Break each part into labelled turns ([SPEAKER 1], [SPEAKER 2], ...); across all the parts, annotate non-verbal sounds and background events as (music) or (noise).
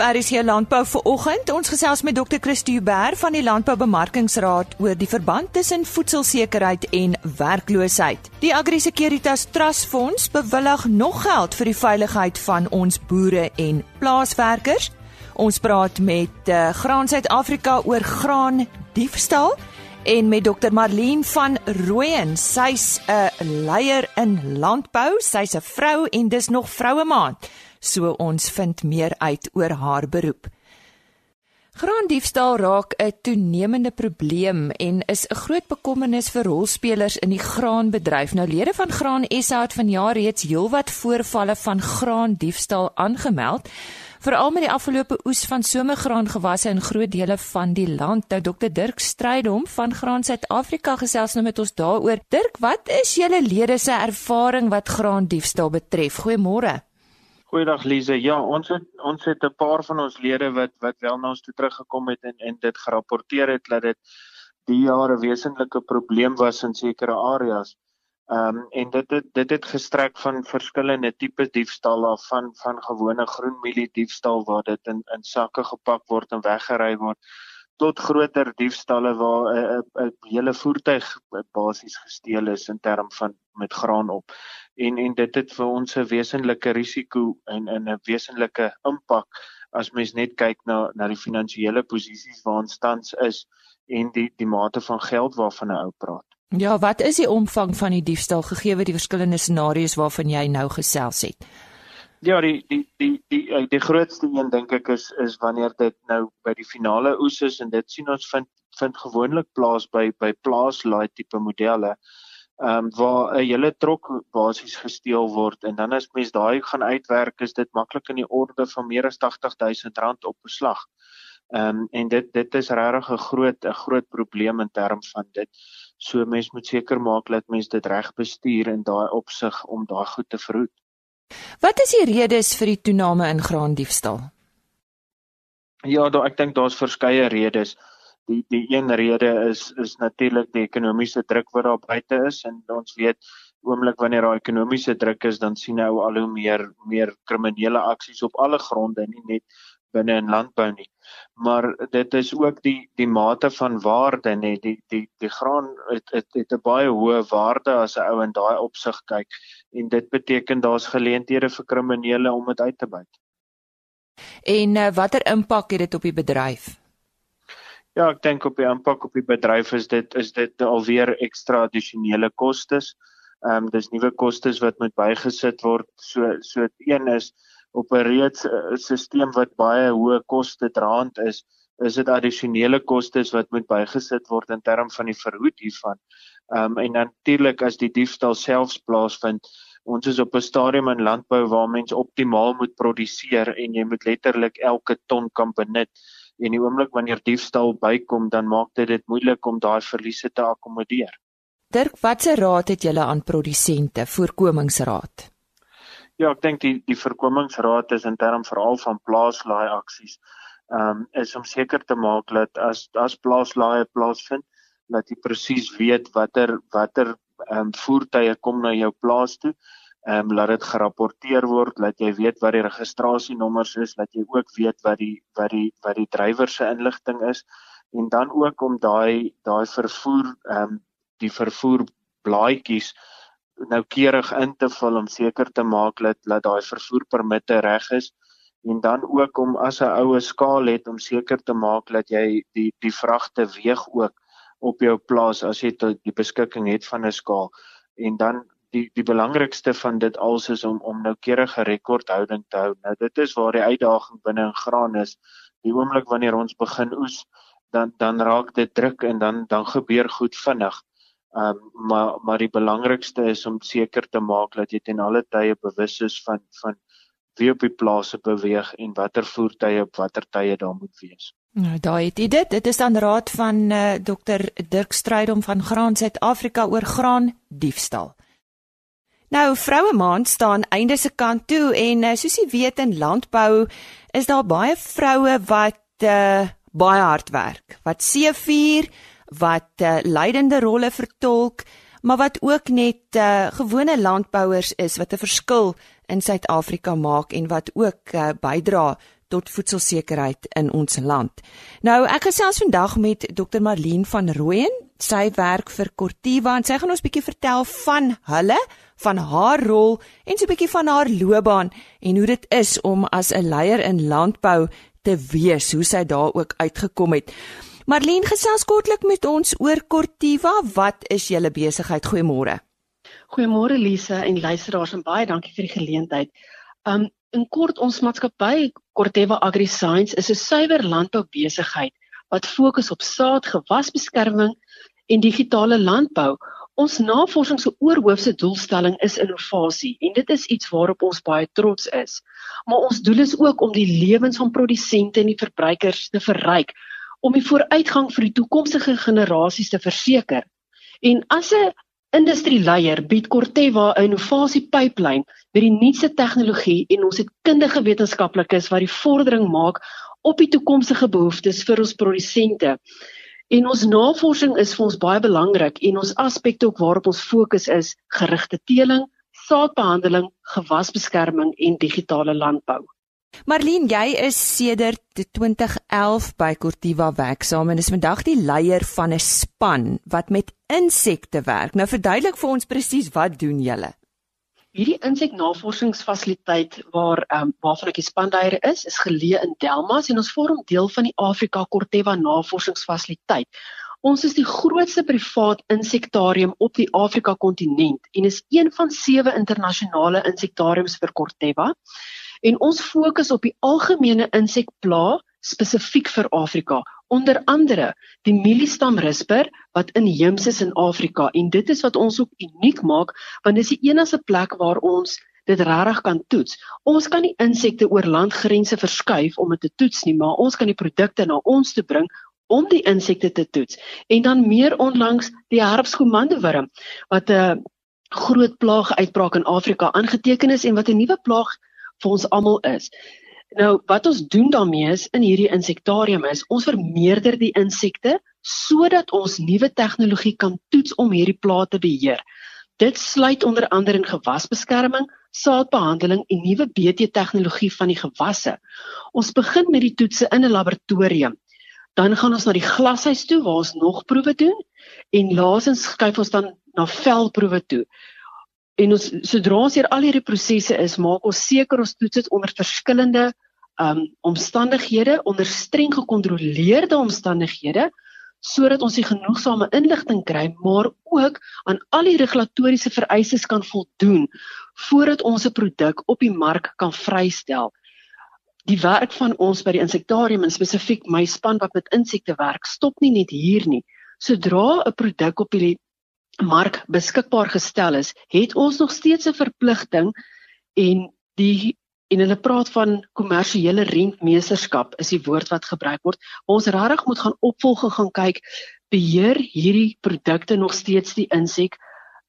[SPEAKER 1] RC Landbou vir oggend. Ons gesels met Dr. Christie Huber van die Landboubemarkingsraad oor die verband tussen voedselsekerheid en werkloosheid. Die AgriSecuritas Trust Fonds bewillig nog geld vir die veiligheid van ons boere en plaaswerkers. Ons praat met uh, Graan Suid-Afrika oor graan diefstal en met Dr Marlene van Rooyen. Sy's 'n leier in landbou. Sy's 'n vrou en dis nog vroue maand. So ons vind meer uit oor haar beroep. Graandiefstal raak 'n toenemende probleem en is 'n groot bekommernis vir rolspelers in die graanbedryf. Nou lede van Graan SA het vanjaar reeds heelwat voorvalle van graandiefstal aangemeld veral met die afgelope oes van somergraangewasse in groot dele van die land. Nou Dr Dirk Strydom van Graan Suid-Afrika gesels nou met ons daaroor. Dirk, wat is julle lede se ervaring wat graandiefstal betref? Goeiemôre.
[SPEAKER 2] Goeiedag Lize. Ja, ons het ons het 'n paar van ons lede wat wat wel na ons toe teruggekom het en en dit gerapporteer het dat dit die jare 'n wesentlike probleem was in sekere areas. Ehm um, en dit het dit het gestrek van verskillende tipe diefstal af van van gewone groenmielie diefstal waar dit in in sakke gepak word en weggery word tot groter diefstalle waar 'n uh, 'n uh, hele voertuig basies gesteel is in term van met graan op. En en dit het vir ons 'n wesenlike risiko en 'n wesenlike impak as mens net kyk na na die finansiële posisies waar ons tans is en die die mate van geld waarvan 'n ou praat.
[SPEAKER 1] Ja, wat is die omvang van die diefstal gegee word die verskillende scenario's waarvan jy nou gesels het?
[SPEAKER 2] Ja, die die die die die, die grootste een dink ek is is wanneer dit nou by die finale oes is en dit sien ons vind vind gewoonlik plaas by by plaaslaai tipe modelle. Ehm um, waar 'n hele trok basies gesteel word en dan as mens daai gaan uitwerk is dit maklik in die orde van meer as 80000 rand op beslag. Ehm um, en dit dit is regtig 'n groot 'n groot probleem in terme van dit. So mens moet seker maak dat mens dit reg bestuur in daai opsig om daai goed te verhoed.
[SPEAKER 1] Wat is die redes vir die toename in graandiefstal?
[SPEAKER 2] Ja, daar ek dink daar's verskeie redes. Die die een rede is is natuurlik die ekonomiese druk wat daar buite is en ons weet oomblik wanneer daar ekonomiese druk is, dan sien nou al hoe meer meer kriminele aksies op alle gronde, nie net binne in landbou nie. Maar dit is ook die die mate van waarde nê die die die graan het het, het 'n baie hoë waarde as 'n ou in daai opsig kyk en dit beteken daar's geleenthede vir kriminele om dit uit te buit.
[SPEAKER 1] En uh, watter impak het dit op die bedryf?
[SPEAKER 2] Ja, ek dink op die impak op die bedryf is dit is dit alweer ekstra addisionele kostes. Ehm um, dis nuwe kostes wat moet bygesit word. So so een is op 'n reeds uh, stelsel wat baie hoë koste draand is, is dit addisionele kostes wat moet bygesit word in term van die verhoed hiervan. Ehm um, en natuurlik as die diefstal selfs plaasvind, ons is op 'n stadium in landbou waar mens optimaal moet produseer en jy moet letterlik elke ton kan benut. En die oomblik wanneer diefstal bykom, dan maak dit dit moeilik om daai verliese te akkommodeer.
[SPEAKER 1] Dirk, watse raad het julle aan produsente, voorkomingsraad?
[SPEAKER 2] Ja, ek dink die die voorkomingsraad is in term veral van plaaslaai aksies. Ehm um, is om seker te maak dat as as plaaslaai plaasvind, dat jy presies weet watter watter ehm um, voertuie kom na jou plaas toe. Ehm um, laat dit gerapporteer word, dat jy weet wat die registrasienommers is, dat jy ook weet wat die wat die wat die drywer se inligting is en dan ook om daai daai vervoer ehm um, die vervoer blaadjies noukeurig in te vul om seker te maak dat dat daai vervoerpermitte reg is en dan ook om as 'n oue skaal het om seker te maak dat jy die die vragte weeg ook op jou plaas as jy die beskikking het van 'n skaal en dan die die belangrikste van dit als is om om noukeurige rekordhouding te hou. Nou dit is waar die uitdaging binne in graan is. Die oomblik wanneer ons begin oes, dan dan raak dit druk en dan dan gebeur goed vinnig. Ehm um, maar maar die belangrikste is om seker te maak dat jy ten alle tye bewus is van van wie op die plase beweeg en watter voertuie op watter tye daar moet wees.
[SPEAKER 1] Nou daai het dit. Dit is dan raad van uh, eh, Dr Dirk Strydom van Graan Suid-Afrika oor graan diefstal. Nou vroue maand staan einde se kant toe en uh, soos jy weet in landbou is daar baie vroue wat uh, baie hard werk. Wat seefuur wat uh, leidende rolle vertolk, maar wat ook net uh, gewone landbouers is wat 'n verskil in Suid-Afrika maak en wat ook uh, bydra tot voedselsekerheid in ons land. Nou ek gesels vandag met Dr Marlene van Rooyen. Sy werk vir Cortiva en sy gaan ons bietjie vertel van hulle, van haar rol en so 'n bietjie van haar loopbaan en hoe dit is om as 'n leier in landbou te wees, hoe sy daar ook uitgekom het. Marlene gesels kortlik met ons oor Cortiva. Wat is julle besigheid? Goeiemôre.
[SPEAKER 3] Goeiemôre Lise en luisteraars en baie dankie vir die geleentheid. Um in kort ons maatskappy Corteva Agri Science is 'n suiwer landboubesigheid wat fokus op saad, gewasbeskerming en digitale landbou. Ons navorsing se oorhoofse doelstelling is innovasie en dit is iets waarop ons baie trots is. Maar ons doel is ook om die lewens van produsente en die verbruikers te verryk om die vooruitgang vir die toekomstige generasies te verseker. En as 'n industrieleier bied Corteva 'n innovasiepyplyn met die nuutste tegnologie en ons het kundige wetenskaplikes wat die vordering maak op die toekomstige behoeftes vir ons produsente. En ons navorsing is vir ons baie belangrik en ons aspekte ook waarop ons fokus is gerigte teeling, saadbehandeling, gewasbeskerming en digitale landbou.
[SPEAKER 1] Marlene, jy is sedert 2011 by Cortiva werksaam en is vandag die leier van 'n span wat met insekte werk. Nou verduidelik vir ons presies wat doen julle?
[SPEAKER 3] Hierdie inseknavorsingsfasiliteit waar ehm um, waarvan ek die spanleier is, is geleë in Delmas en ons vorm deel van die Afrika Corteva Navorsingsfasiliteit. Ons is die grootste privaat insektarium op die Afrika kontinent en is een van sewe internasionale insektariums vir Corteva. En ons fokus op die algemene insekpla spesifiek vir Afrika onder andere die mieliestamrisper wat inheems is in Afrika en dit is wat ons ook uniek maak want dis die enigste plek waar ons dit regtig kan toets. Ons kan nie insekte oor landgrense verskuif om dit te toets nie, maar ons kan die produkte na ons toe bring om die insekte te toets. En dan meer onlangs die herfskomandewurm wat 'n groot plaag uitbraak in Afrika aangeteken is en wat 'n nuwe plaag vir ons almal is. Nou wat ons doen daarmee is in hierdie insektarium is ons vermeerder die insekte sodat ons nuwe tegnologie kan toets om hierdie plaag te beheer. Dit sluit onder andere in gewasbeskerming, saadbehandeling en nuwe BT tegnologie van die gewasse. Ons begin met die toetse in 'n laboratorium. Dan gaan ons na die glashuis toe waar ons nog proewe doen en laasens skuif ons dan na veldproewe toe en ons sodra ons hier al hierdie prosesse is, maak ons seker ons toets dit onder verskillende um omstandighede, onder streng gekontroleerde omstandighede sodat ons die genoegsame inligting kry, maar ook aan al die regulatoriese vereistes kan voldoen voordat ons 'n produk op die mark kan vrystel. Die werk van ons by die insektarium en spesifiek my span wat met insekte werk, stop nie net hier nie. Sodra 'n produk op die mark beskikbaar gestel is, het ons nog steeds 'n verpligting en die en hulle praat van kommersiële rentmeesterskap is die woord wat gebruik word. Ons regtig moet gaan opvolge gaan kyk beheer hierdie produkte nog steeds die insek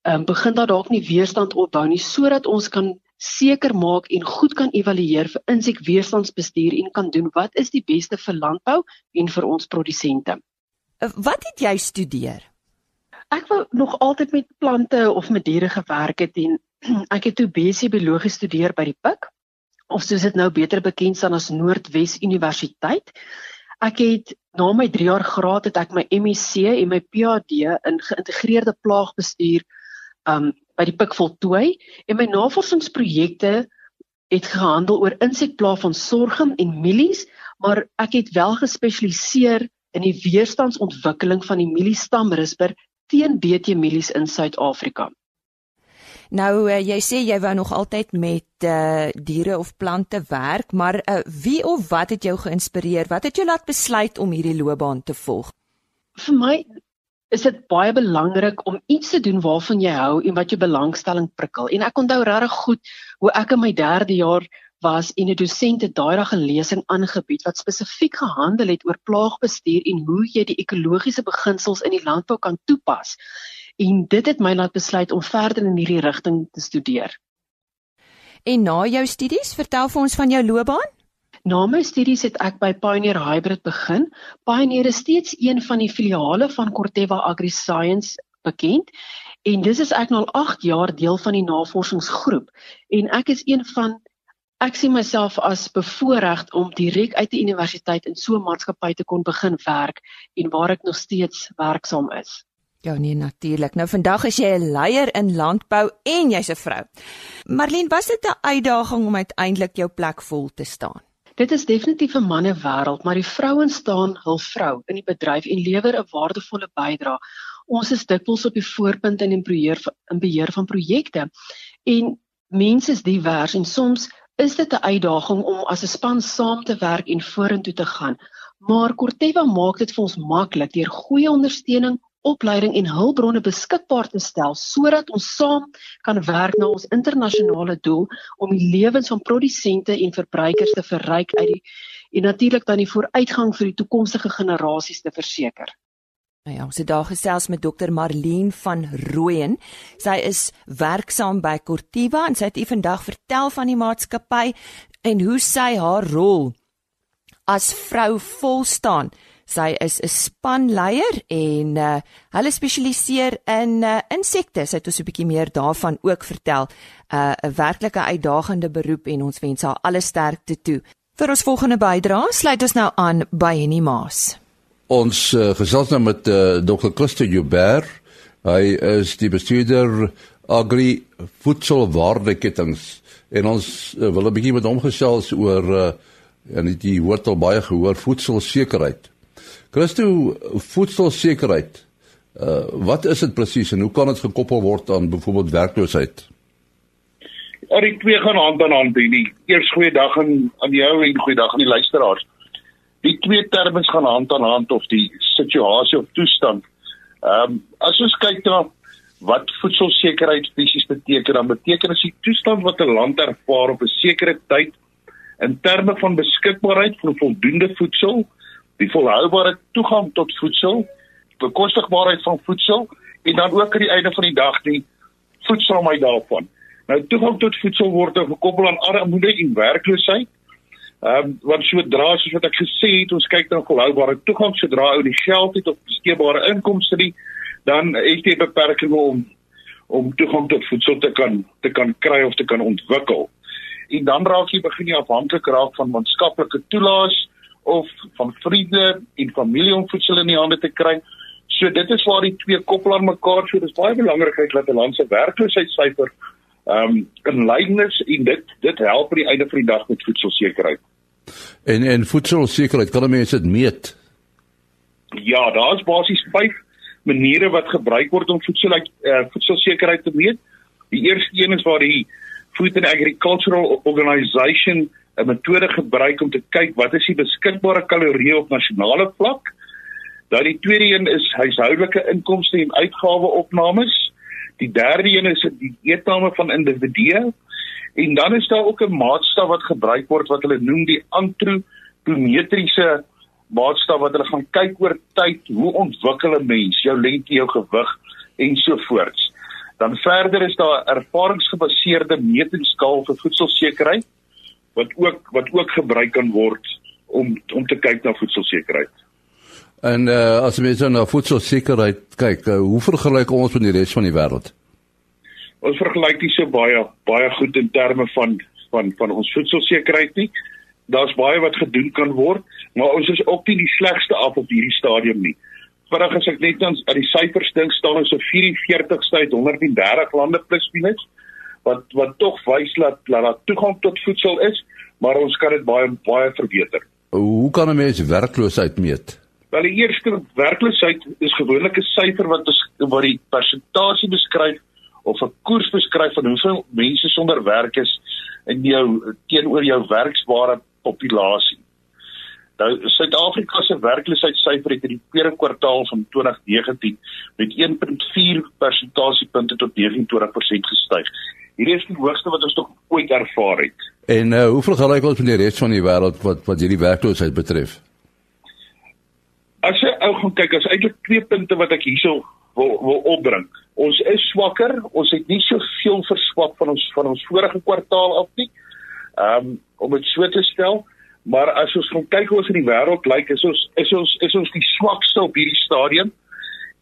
[SPEAKER 3] um, begin daar dalk nie weerstand opbou nie sodat ons kan seker maak en goed kan evalueer vir insekweerstandsbestuur en kan doen wat is die beste vir landbou en vir ons produsente.
[SPEAKER 1] Wat het jy studeer?
[SPEAKER 3] Ek wou nog altyd met plante of met diere gewerk het en (clears throat) ek het toe BSc biologie gestudeer by die PUK of soos dit nou beter bekend staan as Noordwes Universiteit. Ek het na my 3 jaar graad het ek my MSc en my PhD in geïntegreerde plaagbestuur um by die PUK voltooi en my navorsingsprojekte het gehandel oor insekplaag van sorghum en mielies, maar ek het wel gespesialiseer in die weerstandsontwikkeling van die mieliestamrisper teen BT mielies in Suid-Afrika.
[SPEAKER 1] Nou uh, jy sê jy wou nog altyd met uh, diere of plante werk, maar uh, wie of wat het jou geïnspireer? Wat het jou laat besluit om hierdie loopbaan te volg?
[SPEAKER 3] Vir my is dit baie belangrik om iets te doen waarvan jy hou en wat jou belangstelling prikkel. En ek onthou regtig goed hoe ek in my 3de jaar was en 'n dosent het daai dag 'n lesing aangebied wat spesifiek gehandel het oor plaagbestuur en hoe jy die ekologiese beginsels in die landbou kan toepas. En dit het my laat besluit om verder in hierdie rigting te studeer.
[SPEAKER 1] En na jou studies, vertel vir ons van jou loopbaan?
[SPEAKER 3] Na my studies het ek by Pioneer Hybrid begin. Pioneer is steeds een van die filiale van Corteva AgriScience bekend. En dis is ek nou al 8 jaar deel van die navorsingsgroep en ek is een van Ek sien myself as bevoorreg om direk uit die universiteit in so 'n maatskappy te kon begin werk en waar ek nog steeds werksaam is.
[SPEAKER 1] Ja nee natuurlik. Nou vandag is jy 'n leier in landbou en jy's 'n vrou. Marlene, was dit 'n uitdaging om uiteindelik jou plek vol te staan?
[SPEAKER 3] Dit is definitief 'n manne wêreld, maar die vrouens staan hul vrou in die bedryf en lewer 'n waardevolle bydrae. Ons is dikwels op die voorpunt in die beheer in beheer van projekte en mense is divers en soms is dit 'n uitdaging om as 'n span saam te werk en vorentoe te gaan. Maar Corteva maak dit vir ons maklik deur goeie ondersteuning, opleiding en hulpbronne beskikbaar te stel sodat ons saam kan werk na ons internasionale doel om die lewens van produsente en verbruikers te verryk uit die en natuurlik dan die vooruitgang vir die toekomstige generasies te verseker.
[SPEAKER 1] Nou ja, ons het daar gesels met Dr Marlene van Rooyen. Sy is werksaam by Cortiva en sy het u vandag vertel van die maatskappy en hoe sy haar rol as vrou vol staan. Sy is 'n spanleier en uh, hulle spesialiseer in uh, insekte. Sy het ons 'n bietjie meer daarvan ook vertel. Uh, 'n uh, werklike uitdagende beroep en ons wens haar alle sterkte toe. Vir ons volgende bydrae sluit ons nou aan by Henny Maas.
[SPEAKER 4] Ons uh, gesels nou met uh, Dr. Christo Joubert. Hy is die bestuurder Agri Voedselwaardeketings en ons uh, wil 'n bietjie met hom gesels oor uh, en dit word al baie gehoor voedselsekerheid. Christo, voedselsekerheid. Uh wat is dit presies en hoe kan dit gekoppel word aan byvoorbeeld werkloosheid?
[SPEAKER 5] Al die twee gaan hand aan hand hier. Eers goeie dag aan aan jou en goeie dag aan die luisteraars. Die twee terme gaan hand aan hand of die situasie of toestand. Ehm um, as ons kyk na wat voedselsekerheid fisies beteken, dan beteken dit die toestand wat 'n land ervaar op 'n sekere tyd in terme van beskikbaarheid van voldoende voedsel die volhoubare toegang tot voedsel, bekostigbaarheid van voedsel en dan ook aan die einde van die dag die voedselheid daarvan. Nou toegang tot voedsel word gekoppel aan armoede en werkloosheid. Ehm um, want sodra soos wat ek gesê het, ons kyk na volhoubare toegang sodra ou die geld het of besteedbare inkomste nie, dan is dit 'n beperking om om toegang tot voedsel te kan te kan kry of te kan ontwikkel. En dan raak jy begin jy afhanklik raak van maatskaplike toelaas, of van vriende en familie om voedsel in die hande te kry. So dit is waar die twee koppel aan mekaar. So dis baie belangrik dat 'n land se werkloosheidsyfer ehm um, in lyn is en dit dit help aan die einde van die dag met voedselsekerheid.
[SPEAKER 4] En en voedselsekerheid kan mense dit meet?
[SPEAKER 5] Ja, daar's basies 5 maniere wat gebruik word om voedsel uh, voedselsekerheid te meet. Die eerste een is waar die Food and Agricultural Organization 'n metode gebruik om te kyk wat is die beskikbare kalorieë op nasionale vlak. Dan die tweede een is huishoudelike inkomste en uitgawe opnames. Die derde een is die eetname van individue. En dan is daar ook 'n maatstaf wat gebruik word wat hulle noem die antropometriese maatstaf wat hulle gaan kyk oor tyd hoe ontwikkel 'n mens, jou lengte, jou gewig en so voort. Dan verder is daar ervaringsgebaseerde metingskaal vir voedselsekerheid wat ook wat ook gebruik kan word om om te kyk na voedselsekerheid.
[SPEAKER 4] En uh, as mens na voedselsekerheid kyk, uh, hoe vergelyk ons met die res van die wêreld?
[SPEAKER 5] Ons vergelyk nie so baie baie goed in terme van van van ons voedselsekerheid nie. Daar's baie wat gedoen kan word, maar ons is ook nie die slegste af op hierdie stadium nie. Vinnig as ek net aan die syfers dink, staan ons op 44ste uit 130 lande plus minus wat wat tog wys dat dat daar toegang tot voedsel is, maar ons kan dit baie baie verbeter.
[SPEAKER 4] Hoe kan 'n mens werkloosheid meet?
[SPEAKER 5] Wel die eerste werkloosheid is gewoonlik 'n syfer wat wat die persentasie beskryf of 'n koers beskryf van hoeveel mense sonder werk is in jou teenoor jou werksbare populasie. Nou Suid-Afrika se werkloosheidssyfer het in die tweede kwartaal van 2019 met 1.4 persentasiepunte tot 29% gestyg. Hierdie is die hoogste wat ons nog ooit ervaar het.
[SPEAKER 4] En uh, hoe vergelyk ons met die res van die wêreld wat wat hierdie werkloosheid betref?
[SPEAKER 5] As jy ou gaan kyk, as eintlik twee punte wat ek hierso wil wil opbring. Ons is swakker, ons het nie soveel verswak van ons van ons vorige kwartaal af nie. Ehm um, om dit so te stel, maar as ons gaan kyk hoe ons in die wêreld lyk, is ons is ons is ons die swakste op hierdie stadium.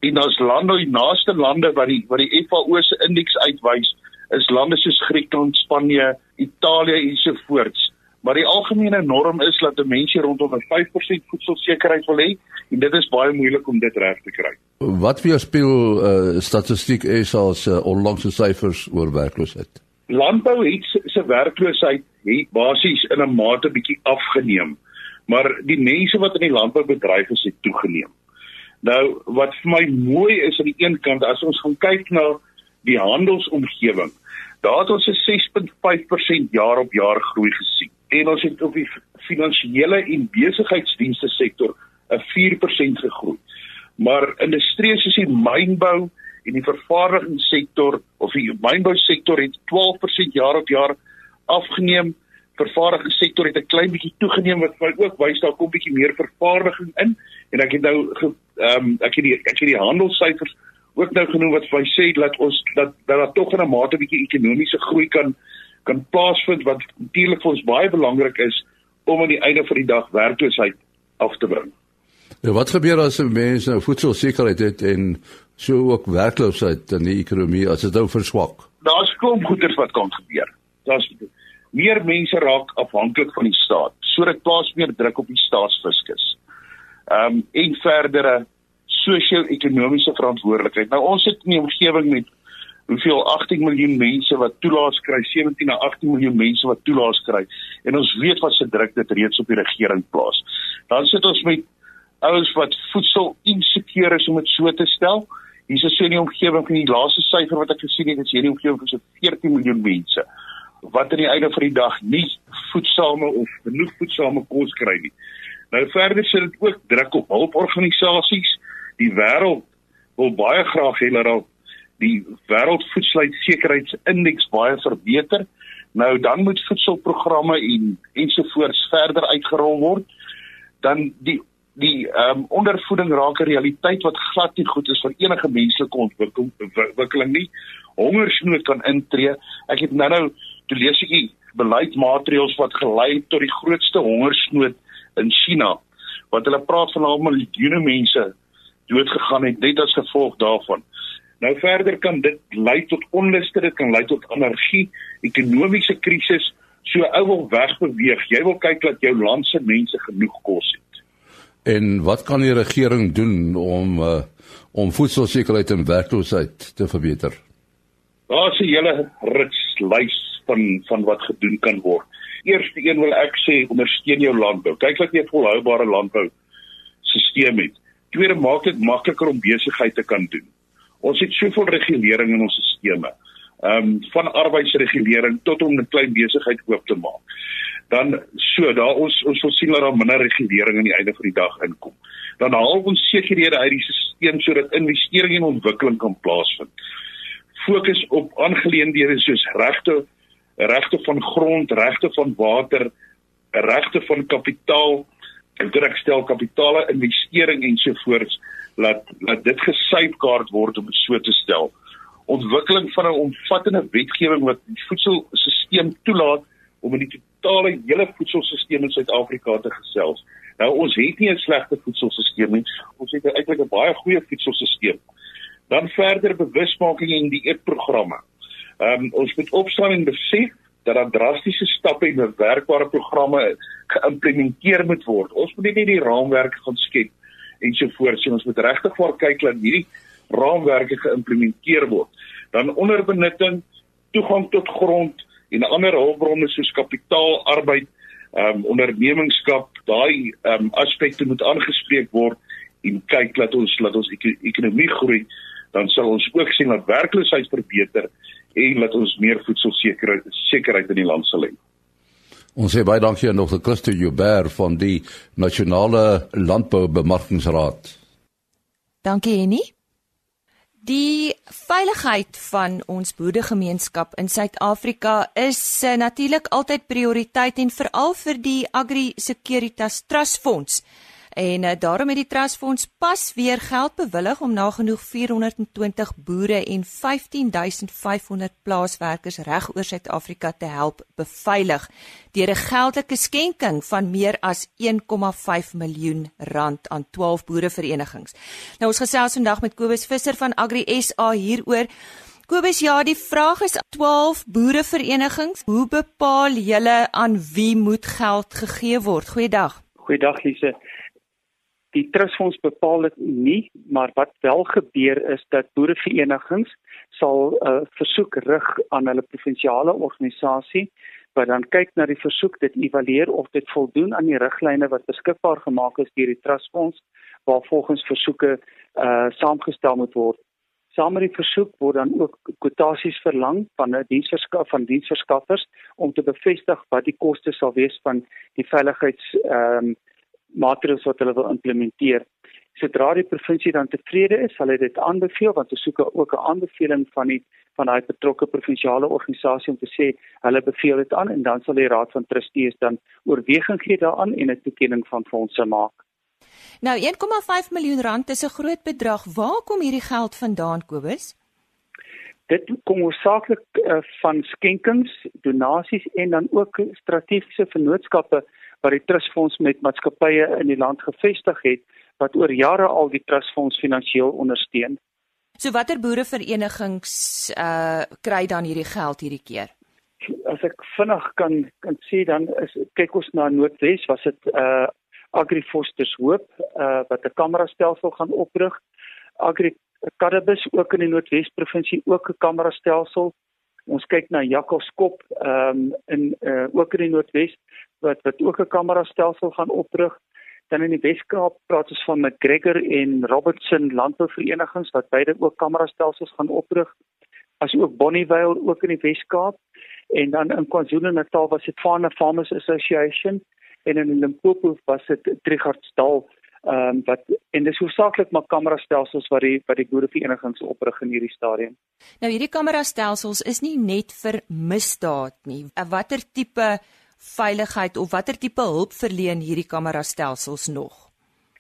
[SPEAKER 5] En ons lande, die naaste lande wat die wat die FAO se indeks uitwys, is lande soos Griekeland, Spanje, Italië ensovoorts. Maar die algemene norm is dat mense rondom 'n 5% voedselsekerheid wil hê en dit is baie moeilik om dit reg te kry.
[SPEAKER 4] Wat weerspieël uh, statistiek is as uh, onlangse syfers oor werkloosheid?
[SPEAKER 5] Landbou het se werkloosheid het basies in 'n mate bietjie afgeneem, maar die mense wat in die landboubedryf is het toegeneem. Nou wat vir my mooi is aan die een kant as ons gaan kyk na die handelsomgewing, daar het ons 'n 6.5% jaar op jaar groei gesien. En ons het op die finansiële en besigheidsdienste sektor 'n 4% gegroei. Maar industrie soos die mynbou en die vervaardigingssektor of die mynbousektor het 12% jaar op jaar afgeneem. Vervaardigingssektor het 'n klein bietjie toegeneem wat my ook wys daar kom bietjie meer vervaardiging in en ek het nou ehm um, ek het die ek het die handelssyfers ook nou genoem wat vir sê dat ons dat dat daar tog in 'n mate bietjie ekonomiese groei kan kan plaasvind wat natuurlik vir ons baie belangrik is om aan die einde van die dag werkloosheid af te bring.
[SPEAKER 4] Ja, wat gebeur as mense nou voedselsekerheid het en so ook werkloosheid in die ekonomie as dit nou verswak?
[SPEAKER 5] Daar's klomp goeders wat kan gebeur. Daar's meer mense raak afhanklik van die staat. So dit plaas meer druk op die staatsfiskus. Ehm um, en verdere sosio-ekonomiese verantwoordelikheid. Nou ons sit in 'n omgewing met hoeveel 18 miljoen mense wat toelaas kry, 17 na 18 miljoen mense wat toelaas kry en ons weet wat se druk dit reeds op die regering plaas. Dan sit ons met ouens wat voedsel insekuur is om dit so te stel. Hier is so 'n omgewing van die laaste syfer wat ek gesien het, is hierdie omgewing van so 14 miljoen mense wat aan die einde van die dag nie voedsame of genoeg voedsame kos kry nie. Nou verder sit dit ook druk op hulporganisasies. Die wêreld wil baie graag hê dat die wêreldvoedselsekerheidsindeks baie verbeter. Nou dan moet voedselprogramme en ensovoorts verder uitgerol word. Dan die die ehm um, ondervoeding raak 'n realiteit wat glad nie goed is vir enige menslike ontwikkeling nie. Hongersnood kan intree. Ek het nou-nou toe lees ek die beleidsmaatreëls wat gelei tot die grootste hongersnood in China wat hulle praat van al miljoene mense dood gegaan het net as gevolg daarvan. Nou verder kan dit lei tot onluste, dit kan lei tot anargie, ekonomiese krisis. So ou wil wegbeweeg. Jy wil kyk dat jou land se mense genoeg kos het.
[SPEAKER 4] En wat kan die regering doen om uh, om voedselsekerheid en werkloosheid te verbeter?
[SPEAKER 5] Daar's 'n hele rits lys van van wat gedoen kan word. Eerste een wil ek sê ondersteun jou landbou. Kyk dat jy 'n volhoubare landbou stelsel het. Tweede maak dit makliker om besigheid te kan doen. Ons het soveel regulering in ons stelsels. Ehm um, van arbeidsregulering tot om 'n klein besigheid oop te maak. Dan so, daar ons ons wil sien dat daar minder regulering aan die einde van die dag inkom. Dan haal ons sekerhede uit die stelsel sodat investering en ontwikkeling kan plaasvind. Fokus op aangeleenthede soos regte regte van grond, regte van water, regte van kapitaal, direkstel kapitale investering ensovoorts laat laat dit gesyfkaart word om so te stel. Ontwikkeling van 'n omvattende wetgewing wat die voedselstelsel toelaat om in die totale hele voedselstelsel in Suid-Afrika te gesels. Nou ons het nie 'n slegte voedselstelsel nie. Ons het eintlik 'n baie goeie voedselstelsel. Dan verder bewusmaking en die eetprogramme. Ehm um, ons moet opstaan en besef dat daar drastiese stappe en werkbare programme geïmplementeer moet word. Ons moet nie die raamwerk gaan skep en so sien ons moet regtig voor kyk dat hierdie raamwerke geïmplementeer word. Dan onderbenutting, toegang tot grond en ander hulpbronne soos kapitaal, arbeid, ehm um, ondernemingskap, daai ehm um, aspekte moet aangespreek word en kyk dat ons dat ons ek ekonomie groei dan sal ons ook sien dat werkloosheid verbeter en dat ons meer voedselsekerheid sekerheid in die land sal hê.
[SPEAKER 4] Ons sê baie dankie aan nog die Christo Joubert van die Nasionale Landboubemarkingsraad.
[SPEAKER 1] Dankie Henny. Die veiligheid van ons boeregemeenskap in Suid-Afrika is uh, natuurlik altyd prioriteit en veral vir die Agri Securitas Trust Fonds. En uh, daarom het die Trustfonds pas weer geld bewillig om nagenoeg 420 boere en 15500 plaaswerkers reg oor Suid-Afrika te help beveilig deur 'n geldelike skenking van meer as 1,5 miljoen rand aan 12 boereverenigings. Nou ons gesels vandag met Kobus Visser van Agri SA hieroor. Kobus, ja, die vraag is 12 boereverenigings, hoe bepaal julle aan wie moet geld gegee word? Goeiedag.
[SPEAKER 6] Goeiedag Lise. Die trustfonds bepaal dit nie, maar wat wel gebeur is dat boereverenigings sal 'n uh, versoek rig aan hulle provinsiale organisasie wat dan kyk na die versoek, dit evalueer of dit voldoen aan die riglyne wat beskikbaar gemaak is deur die trustfonds waar volgens versoeke uh saamgestel moet word. Saam met die versoek word dan ook kwotasies verlang van 'n diensverskaf van diensverskaffers om te bevestig wat die koste sal wees van die veiligheids ehm um, maatreëls wat hulle wil implementeer. Sodra die provinsie dan tevrede is, sal hy dit aanbeveel want hulle soek ook 'n aanbeveling van die van daai betrokke provinsiale organisasie om te sê hulle beveel dit aan en dan sal die raad van trustees dan oorweging gee daaraan en 'n toekenning van fondse maak.
[SPEAKER 1] Nou 1,5 miljoen rand is 'n groot bedrag. Waar kom hierdie geld vandaan, Kobus?
[SPEAKER 6] Dit kom oorsaaklik uh, van skenkings, donasies en dan ook strategiese vennootskappe wat die trustfonds met maatskappye in die land gevestig het wat oor jare al die trustfonds finansiëel ondersteun.
[SPEAKER 1] So watter boereverenigings uh kry dan hierdie geld hierdie keer?
[SPEAKER 6] As ek vinnig kan kan sê dan is kyk ons na Noordwes was dit uh AgriFosters Hoop uh, wat 'n kamerastelsel gaan oprig. Agri Cannabis ook in die Noordwes provinsie ook 'n kamerastelsel. Ons kyk na Jakobskop ehm um, in uh, ook in die Noordwes wat wat ook 'n kamerastelsel gaan oprig. Dan in die Weskaap praat ons van McGregor en Robertson landbouverenigings wat beide ook kamerastelsels gaan oprig. As ook Bonnievale ook in die Weskaap en dan in KwaZulu-Natal was dit Farmer Farmers Association en in Limpopo was dit Trigardsdal ehm um, wat en dis hoofsaaklik maar kamerastelsels wat die wat die boereverenigings oprig in hierdie stadium.
[SPEAKER 1] Nou hierdie kamerastelsels is nie net vir misdaad nie. Watter tipe veiligheid of watter tipe hulp verleen hierdie kamerastelsels nog?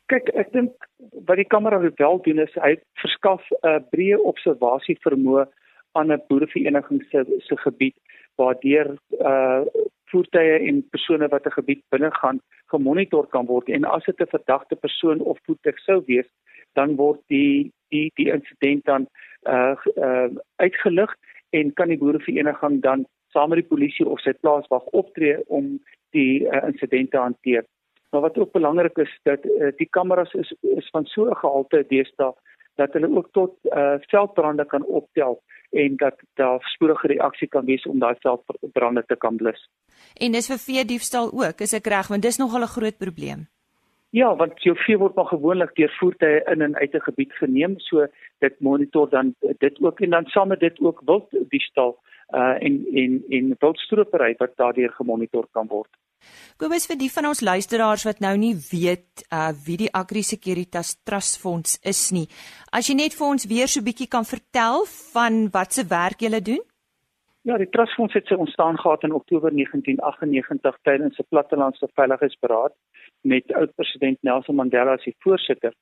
[SPEAKER 6] Kyk, ek dink wat die kamera wel doen is hy verskaf 'n uh, breë observasie vermoë aan 'n boerevereniging se se gebied waardeur uh voertuie en persone wat 'n gebied binne gaan gemonitor kan word en as dit 'n verdagte persoon of voertuig sou wees, dan word die die die insident dan uh, uh uitgelig en kan die boerevereniging dan saam met die polisie of sy plaaswag optree om die uh, insident te hanteer. Maar wat ook belangrik is dat uh, die kameras is is van so 'n gehalte deesdae dat hulle ook tot uh veldbrande kan optel en dat daar spoedige reaksie kan wees om daai veldbrande te kan blus.
[SPEAKER 1] En dis vir vee diefstal ook, is ek reg, want dis nogal 'n groot probleem.
[SPEAKER 6] Ja, want jou vee word maar gewoonlik deur voertuie in en uit 'n gebied geneem, so dit monitor dan dit ook en dan saam met dit ook wild diefstal uh en en en wildstropery wat daardeur gemonitor kan word.
[SPEAKER 1] Kobus vir die van ons luisteraars wat nou nie weet uh wie die Agri Securitas Trust Fonds is nie. As jy net vir ons weer so bietjie kan vertel van wat se werk julle doen?
[SPEAKER 6] Ja, die Trust Fonds het sy ontstaan gehad in Oktober 1998 tydens 'n plattelandse veiligheidsberaad met oud-president Nelson Mandela as die voorsitter.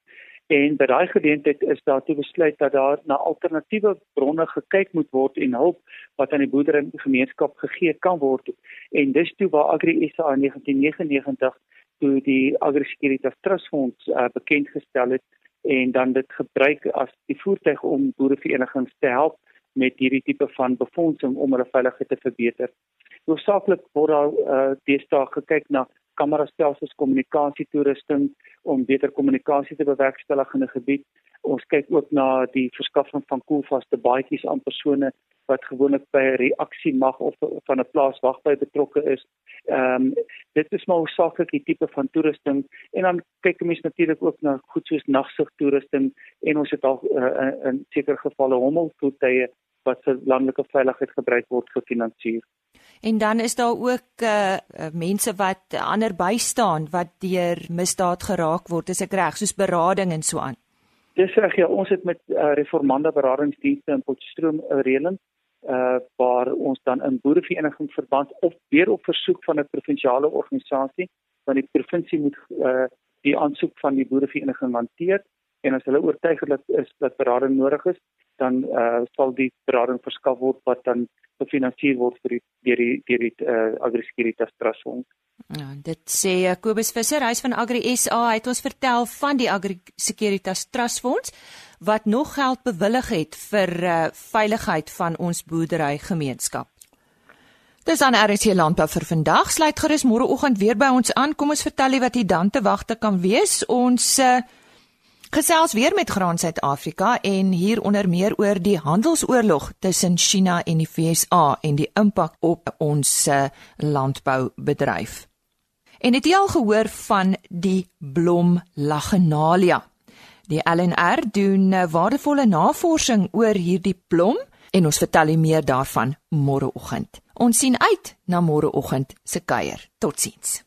[SPEAKER 6] En by daai geleentheid is daar toe besluit dat daar na alternatiewe bronne gekyk moet word en hulp wat aan die boerderygemeenskap gegee kan word. En dis toe waar Agri SA in 1999 toe die Agri Securitas Trust Fonds uh, bekend gestel het en dan dit gebruik as die voertuig om boereverenigings te help met hierdie tipe van befondsing om hulle veiligheid te verbeter. Hoofsaaklik word daar uh, deesdae gekyk na kamerastelsels, kommunikasietoerusting om beter kommunikasie te bewerkstellig in 'n gebied. Ons kyk ook na die verskaffing van koelvaste baadjies aan persone wat gewoonlik by 'n reaksie mag of van 'n plaas wag by betrokke is. Ehm um, dit is maar hoofsaaklik die tipe van toerusting en dan kyk mense natuurlik ook na goed soos nagsig toerusting en ons het al uh, in sekere gevalle hommelvoertuie wat vir landelike veiligheid gebruik word vir finansier.
[SPEAKER 1] En dan is daar ook uh mense wat ander bystaan wat deur misdaad geraak word, is ek reg, soos berading en so aan.
[SPEAKER 6] Dis reg ja, ons het met uh, Reformanda Beradingsdienste in Potchefstroom 'n reëling uh waar ons dan in boerevereniging verband of weer op versoek van 'n provinsiale organisasie van die provinsie moet uh die aansoek van die boerevereniging hanteer en as hulle oortuig dat is dat berading nodig is, dan uh sal die berading verskaf word wat dan gefinansier word vir die deur die deur die uh, Agri Securitas Trust Fonds.
[SPEAKER 1] Ja, dit sê Kobus Visser, hy's van Agri SA, hy het ons vertel van die Agri Securitas Trust Fonds wat nog geld bewillig het vir uh, veiligheid van ons boerderygemeenskap. Dis aan RC Landbou vir vandag. Sluit gerus môreoggend weer by ons aan. Kom ons vertel jy wat hier dan te wagte kan wees. Ons uh, gesels weer met Graan Suid-Afrika en hier onder meer oor die handelsoorlog tussen China en die VSA en die impak op ons uh, landboubedryf. En het jy al gehoor van die blom Lagenalia? Die LNR doen uh, waardevolle navorsing oor hierdie blom en ons vertel u meer daarvan môreoggend. Ons sien uit na môreoggend se kuier. Totsiens.